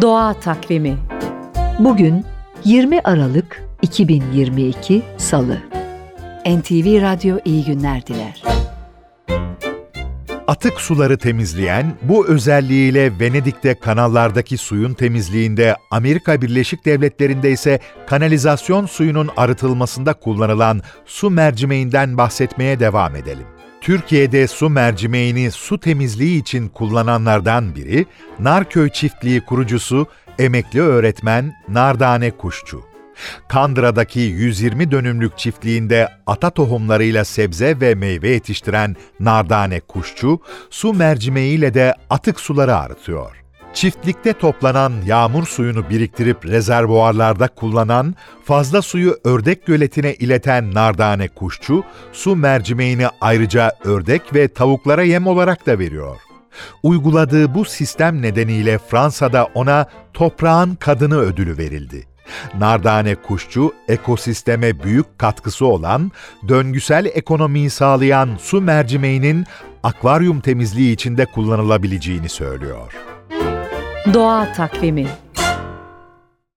Doğa Takvimi Bugün 20 Aralık 2022 Salı NTV Radyo iyi günler diler. Atık suları temizleyen, bu özelliğiyle Venedik'te kanallardaki suyun temizliğinde, Amerika Birleşik Devletleri'nde ise kanalizasyon suyunun arıtılmasında kullanılan su mercimeğinden bahsetmeye devam edelim. Türkiye'de su mercimeğini su temizliği için kullananlardan biri, Narköy Çiftliği kurucusu, emekli öğretmen Nardane Kuşçu. Kandıra'daki 120 dönümlük çiftliğinde ata tohumlarıyla sebze ve meyve yetiştiren Nardane Kuşçu, su mercimeğiyle de atık suları arıtıyor. Çiftlikte toplanan yağmur suyunu biriktirip rezervuarlarda kullanan, fazla suyu ördek göletine ileten Nardane Kuşçu, su mercimeğini ayrıca ördek ve tavuklara yem olarak da veriyor. Uyguladığı bu sistem nedeniyle Fransa'da ona toprağın kadını ödülü verildi. Nardane kuşçu, ekosisteme büyük katkısı olan, döngüsel ekonomiyi sağlayan su mercimeğinin akvaryum temizliği içinde kullanılabileceğini söylüyor. Doğa Takvimi